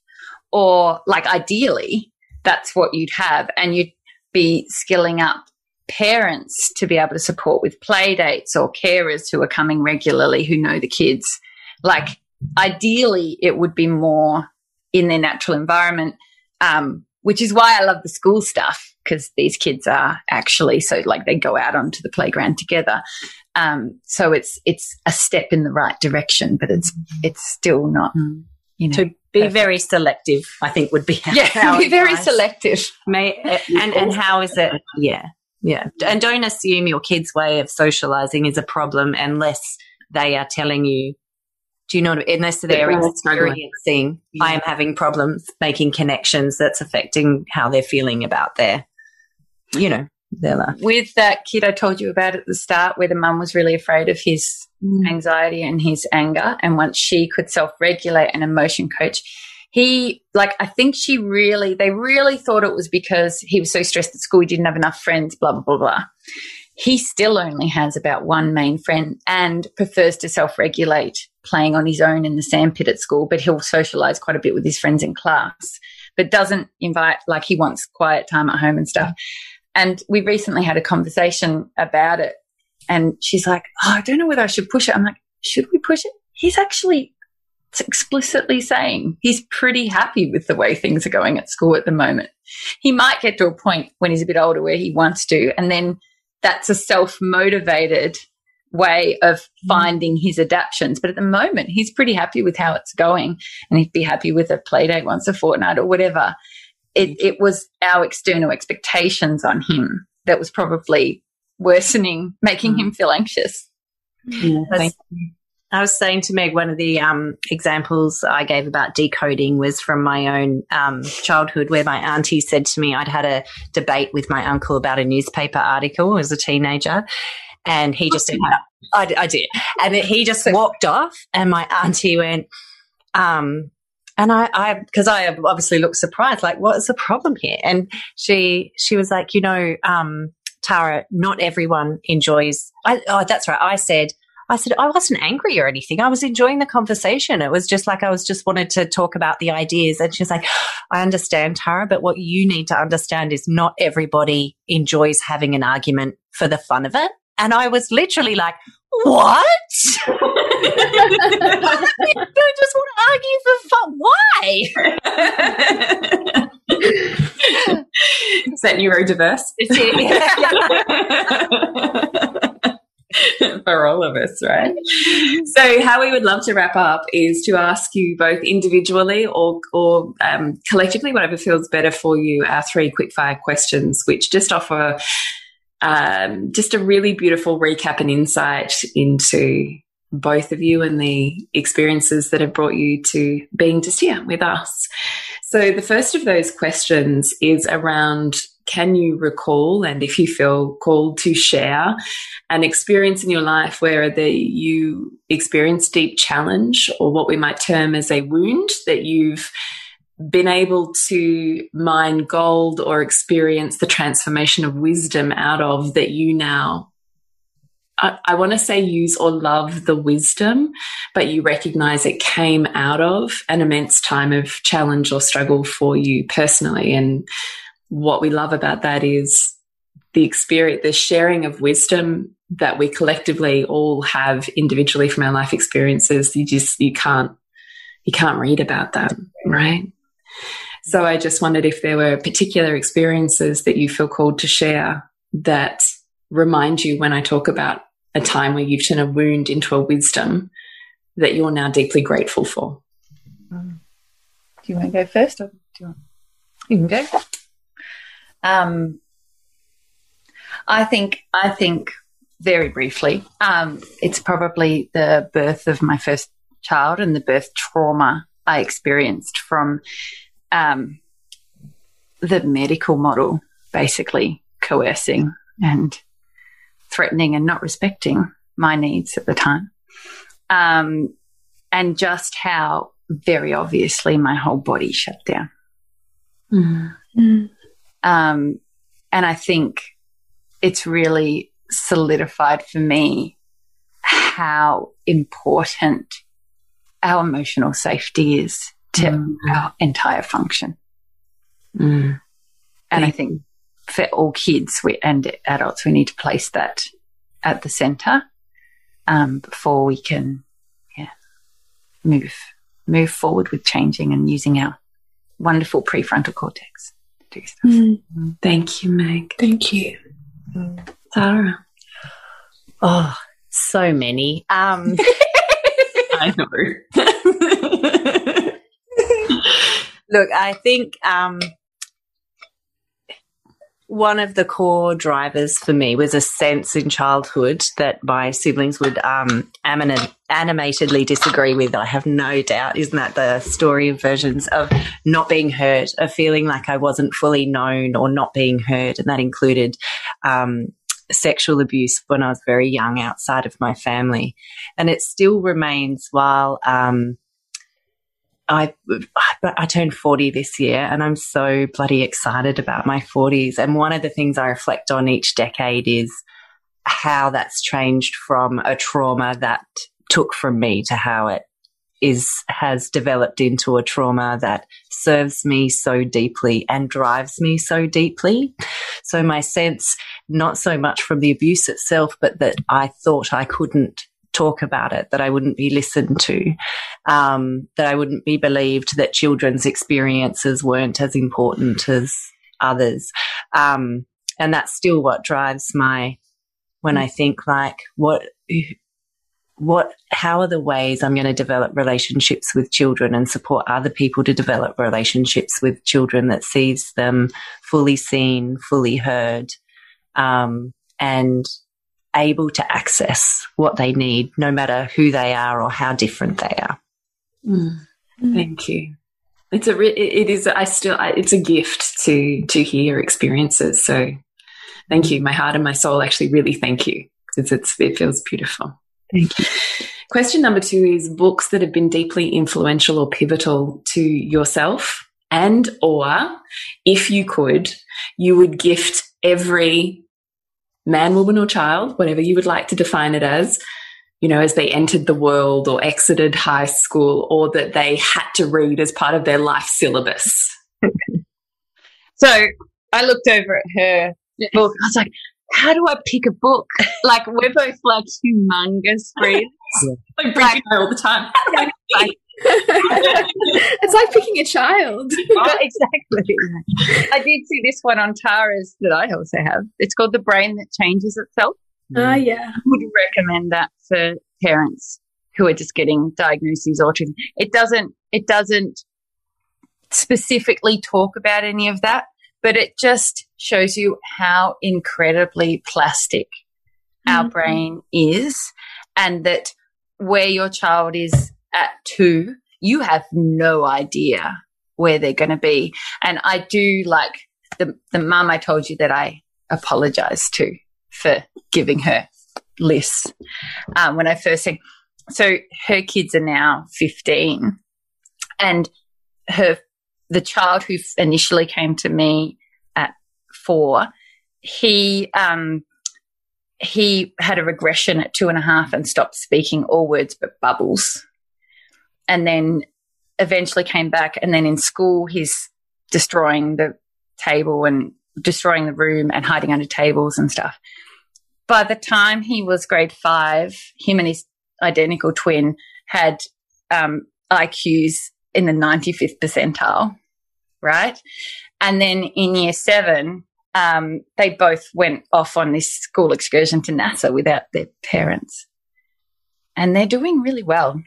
or like ideally, that's what you'd have. And you'd be skilling up parents to be able to support with play dates or carers who are coming regularly who know the kids. Like ideally, it would be more in their natural environment, um, which is why I love the school stuff because these kids are actually so like they go out onto the playground together. Um, so it's it's a step in the right direction, but it's it's still not. You know, to be perfect. very selective, I think would be yeah, be very selective. May, and and how is it? Yeah, yeah, and don't assume your kid's way of socializing is a problem unless they are telling you. Do you know? Unless they're experiencing, yeah. I am having problems making connections. That's affecting how they're feeling about their you know, their life. With that kid I told you about at the start, where the mum was really afraid of his mm. anxiety and his anger, and once she could self regulate an emotion coach, he, like, I think she really, they really thought it was because he was so stressed at school, he didn't have enough friends, blah, blah, blah, blah. He still only has about one main friend and prefers to self regulate playing on his own in the sandpit at school, but he'll socialize quite a bit with his friends in class, but doesn't invite, like, he wants quiet time at home and stuff. And we recently had a conversation about it. And she's like, Oh, I don't know whether I should push it. I'm like, Should we push it? He's actually explicitly saying he's pretty happy with the way things are going at school at the moment. He might get to a point when he's a bit older where he wants to. And then that's a self motivated way of mm-hmm. finding his adaptations. But at the moment, he's pretty happy with how it's going. And he'd be happy with a play date once a fortnight or whatever it, it was our external expectations on him that was probably worsening, making mm. him feel anxious. Yeah, I was saying to Meg, one of the um, examples I gave about decoding was from my own um, childhood, where my auntie said to me, I'd had a debate with my uncle about a newspaper article as a teenager. And he just, I, I did. And he just walked off, and my auntie went, um, and I, I, because I obviously looked surprised, like, what's the problem here? And she, she was like, you know, um, Tara, not everyone enjoys. I, oh, that's right. I said, I said, I wasn't angry or anything. I was enjoying the conversation. It was just like I was just wanted to talk about the ideas. And she's like, I understand, Tara, but what you need to understand is not everybody enjoys having an argument for the fun of it. And I was literally like, what? I just want to argue for fun. Why? Is that neurodiverse? for all of us, right? So, how we would love to wrap up is to ask you both individually or, or um, collectively, whatever feels better for you, our three quickfire questions, which just offer um, just a really beautiful recap and insight into both of you and the experiences that have brought you to being just here with us. So, the first of those questions is around can you recall, and if you feel called to share, an experience in your life where the, you experienced deep challenge or what we might term as a wound that you've been able to mine gold or experience the transformation of wisdom out of that you now I, I want to say use or love the wisdom, but you recognize it came out of an immense time of challenge or struggle for you personally. And what we love about that is the experience, the sharing of wisdom that we collectively all have individually from our life experiences. You just, you can't, you can't read about that, right? So I just wondered if there were particular experiences that you feel called to share that remind you when I talk about a time where you've turned a wound into a wisdom that you're now deeply grateful for. Um, do you want to go first, or do you want? You can go. Um, I think. I think very briefly. Um, it's probably the birth of my first child and the birth trauma I experienced from um, the medical model basically coercing and threatening and not respecting my needs at the time. Um, and just how very obviously my whole body shut down. Mm. Um, and I think it's really solidified for me how important our emotional safety is to mm. our entire function. Mm. And I think for all kids we, and adults, we need to place that at the center um, before we can, yeah, move move forward with changing and using our wonderful prefrontal cortex do stuff. Mm. Thank you, Meg. Thank you, Sarah. Oh, so many. Um, I know. Look, I think um, one of the core drivers for me was a sense in childhood that my siblings would um, animatedly disagree with. I have no doubt. Isn't that the story of versions of not being heard, of feeling like I wasn't fully known or not being heard? And that included um, sexual abuse when I was very young outside of my family. And it still remains while. Um, I I turned 40 this year and I'm so bloody excited about my 40s. And one of the things I reflect on each decade is how that's changed from a trauma that took from me to how it is has developed into a trauma that serves me so deeply and drives me so deeply. So my sense not so much from the abuse itself but that I thought I couldn't talk about it, that I wouldn't be listened to, um, that I wouldn't be believed, that children's experiences weren't as important as others. Um, and that's still what drives my, when I think like, what, what, how are the ways I'm going to develop relationships with children and support other people to develop relationships with children that sees them fully seen, fully heard, um, and able to access what they need, no matter who they are or how different they are. Mm. Thank you. It's a it is I still it's a gift to to hear experiences. So thank you. My heart and my soul actually really thank you because it's it feels beautiful. Thank you. Question number two is books that have been deeply influential or pivotal to yourself and or if you could, you would gift every man, woman, or child, whatever you would like to define it as, you know, as they entered the world or exited high school or that they had to read as part of their life syllabus? so I looked over at her book. I was like, how do I pick a book? Like, we're both like humongous readers. Yeah. Like, Bridget all the time. like, it's like picking a child. exactly. I did see this one on Tara's that I also have. It's called The Brain That Changes Itself. Ah, uh, yeah. I would recommend that for parents who are just getting diagnoses autism. It doesn't, it doesn't specifically talk about any of that, but it just shows you how incredibly plastic our mm-hmm. brain is and that where your child is at two, you have no idea where they're going to be. And I do like the, the mum I told you that I apologize to for giving her lists um, when I first said, so her kids are now 15 and her, the child who initially came to me at four, he, um, he had a regression at two and a half and stopped speaking all words but bubbles and then eventually came back. And then in school, he's destroying the table and destroying the room and hiding under tables and stuff. By the time he was grade five, him and his identical twin had um, IQs in the 95th percentile, right? And then in year seven, um, they both went off on this school excursion to NASA without their parents. And they're doing really well.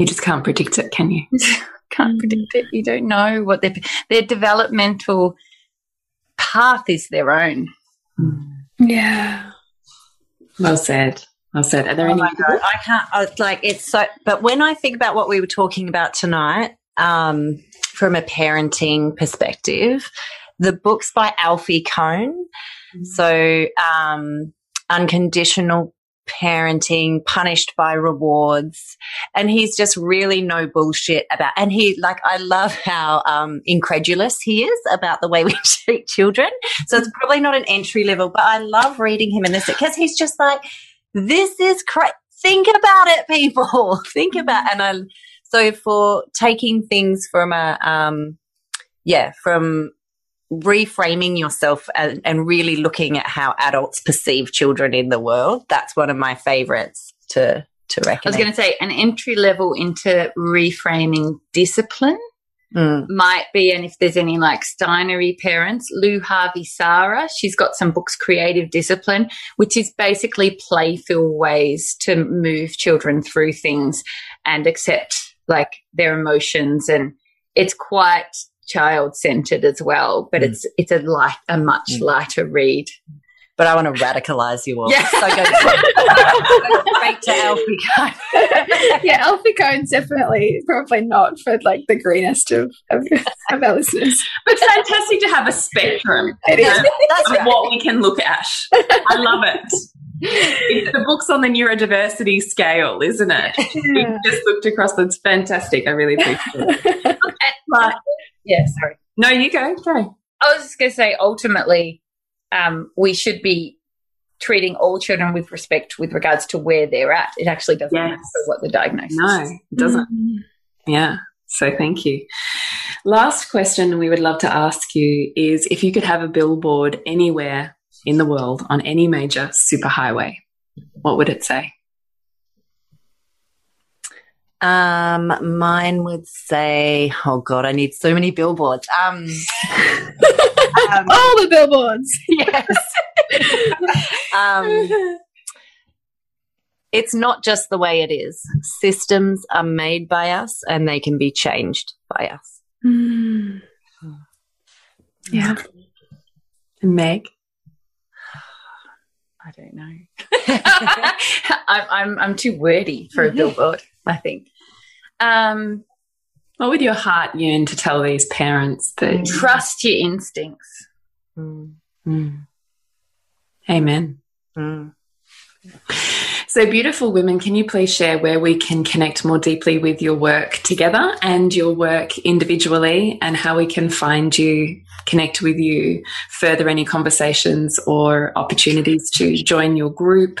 You just can't predict it, can you? can't predict it. You don't know what their their developmental path is their own. Mm. Yeah. Well said. Well said. Are there oh any? I can't. I, like it's so. But when I think about what we were talking about tonight, um, from a parenting perspective, the books by Alfie Kohn. Mm. So, um, unconditional parenting, punished by rewards. And he's just really no bullshit about, and he, like, I love how, um, incredulous he is about the way we treat children. So it's probably not an entry level, but I love reading him in this because he's just like, this is crazy. Think about it, people. Think about, and I, So for taking things from a, um, yeah, from reframing yourself and, and, really looking at how adults perceive children in the world, that's one of my favorites to, to recommend. I was going to say an entry level into reframing discipline. Mm. might be, and if there's any like Steinery parents, Lou Harvey-Zahra, she's got some books, Creative Discipline, which is basically playful ways to move children through things and accept like their emotions and it's quite child centered as well, but mm. it's it's a light a much mm. lighter read. But I want to radicalize you all. Yeah. So go straight to Alfie Kohn. yeah, Alfie Kohn's definitely probably not for like the greenest of, of, of our listeners. But fantastic to have a spectrum it is. That's right. what we can look at. I love it. It's the book's on the neurodiversity scale, isn't it? Yeah. We just looked across. That's fantastic. I really appreciate it. but, yeah, sorry. No, you go. Go. I was just going to say, ultimately, um, we should be treating all children with respect with regards to where they're at. It actually doesn't yes. matter what the diagnosis no, is. it doesn't. Mm-hmm. Yeah. So thank you. Last question we would love to ask you is if you could have a billboard anywhere in the world on any major superhighway, what would it say? Um, mine would say, oh god, I need so many billboards. Um, um all the billboards. Yes. um, it's not just the way it is. Systems are made by us and they can be changed by us. Mm. Yeah. And Meg? I don't know. I'm, I'm, I'm too wordy for a billboard. I think. Um, what would your heart yearn to tell these parents that mm. trust your instincts? Mm. Mm. Amen. Mm. So, beautiful women, can you please share where we can connect more deeply with your work together and your work individually, and how we can find you, connect with you, further any conversations or opportunities to join your group,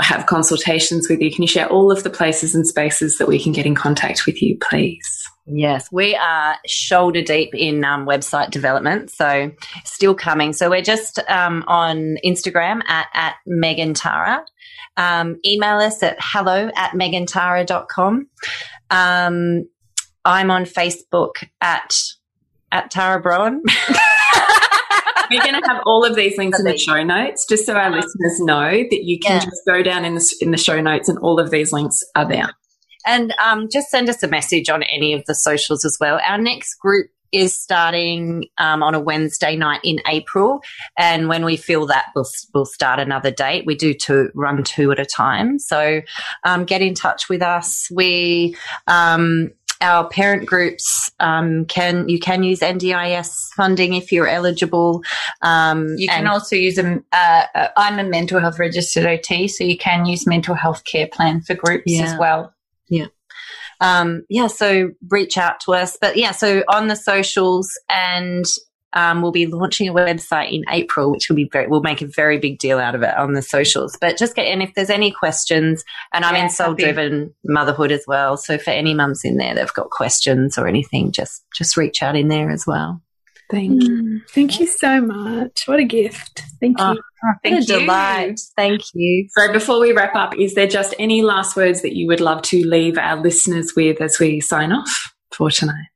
have consultations with you. Can you share all of the places and spaces that we can get in contact with you, please? Yes, we are shoulder deep in um, website development, so still coming. So we're just um, on Instagram at, at Megan Tara. Um, email us at hello at megantara.com. Um, I'm on Facebook at at Tara Broughan. We're going to have all of these links in the show notes, just so our listeners know that you can yeah. just go down in the in the show notes, and all of these links are there. And um, just send us a message on any of the socials as well. Our next group is starting um, on a Wednesday night in April, and when we feel that, we'll we'll start another date. We do to run two at a time, so um, get in touch with us. We um, our parent groups um, can you can use NDIS funding if you're eligible. Um, you can also use a. Uh, uh, I'm a mental health registered OT, so you can use mental health care plan for groups yeah. as well. Yeah. Um, yeah, so reach out to us. But yeah, so on the socials and um, we'll be launching a website in April, which will be very, we'll make a very big deal out of it on the socials. But just get, and if there's any questions, and I'm yeah, in soul driven motherhood as well. So for any mums in there that've got questions or anything, just, just reach out in there as well. Thank you. Mm, thank you so much. What a gift. Thank you. Oh, thank you. Delight. Thank you. So before we wrap up, is there just any last words that you would love to leave our listeners with as we sign off for tonight?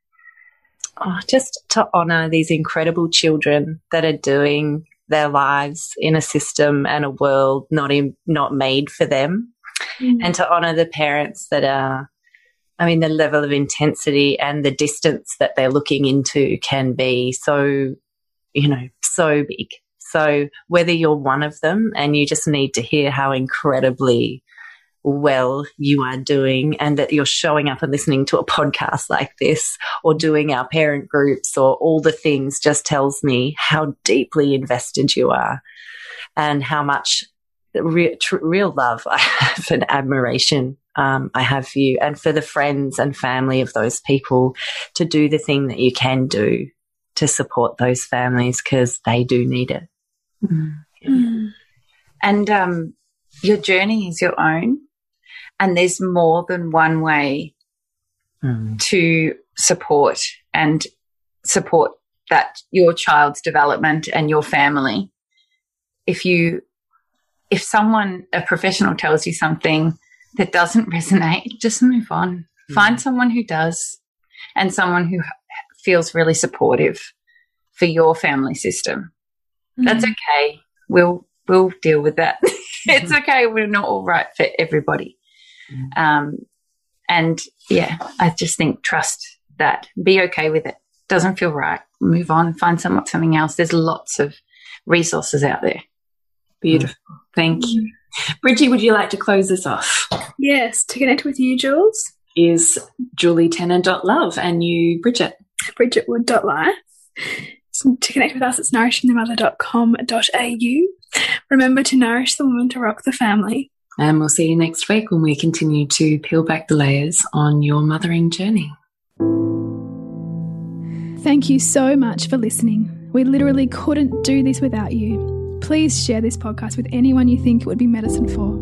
Oh, just to honor these incredible children that are doing their lives in a system and a world not in, not made for them, mm. and to honor the parents that are. I mean, the level of intensity and the distance that they're looking into can be so, you know, so big. So whether you're one of them and you just need to hear how incredibly well you are doing and that you're showing up and listening to a podcast like this or doing our parent groups or all the things just tells me how deeply invested you are and how much re- tr- real love I have and admiration um, I have for you and for the friends and family of those people to do the thing that you can do to support those families because they do need it. Mm. Yeah. And um, your journey is your own and there's more than one way mm. to support and support that your child's development and your family. If you, if someone, a professional tells you something that doesn't resonate, just move on. Mm. Find someone who does and someone who feels really supportive for your family system. Mm. That's okay. We'll, we'll deal with that. it's okay. We're not all right for everybody. Mm. Um, and yeah, I just think trust that. Be okay with it. Doesn't feel right. Move on. Find some, something else. There's lots of resources out there. Beautiful. Mm. Thank you. Bridgie, would you like to close this off? Yes. To connect with you, Jules, is julietenner.love and you, Bridget. bridgetwood.life. To connect with us, it's nourishingthemother.com.au. Remember to nourish the woman to rock the family. And we'll see you next week when we continue to peel back the layers on your mothering journey. Thank you so much for listening. We literally couldn't do this without you. Please share this podcast with anyone you think it would be medicine for.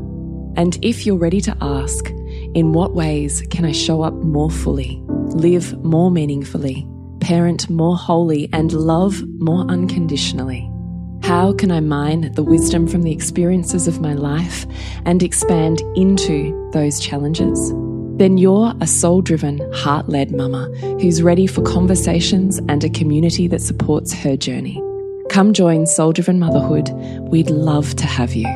And if you're ready to ask, in what ways can I show up more fully, live more meaningfully, parent more wholly, and love more unconditionally? How can I mine the wisdom from the experiences of my life and expand into those challenges? Then you're a soul driven, heart led mama who's ready for conversations and a community that supports her journey. Come join Soul Driven Motherhood. We'd love to have you.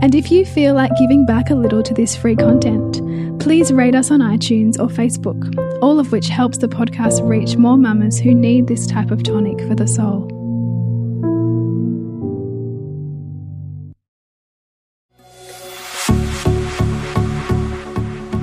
And if you feel like giving back a little to this free content, please rate us on iTunes or Facebook, all of which helps the podcast reach more mamas who need this type of tonic for the soul.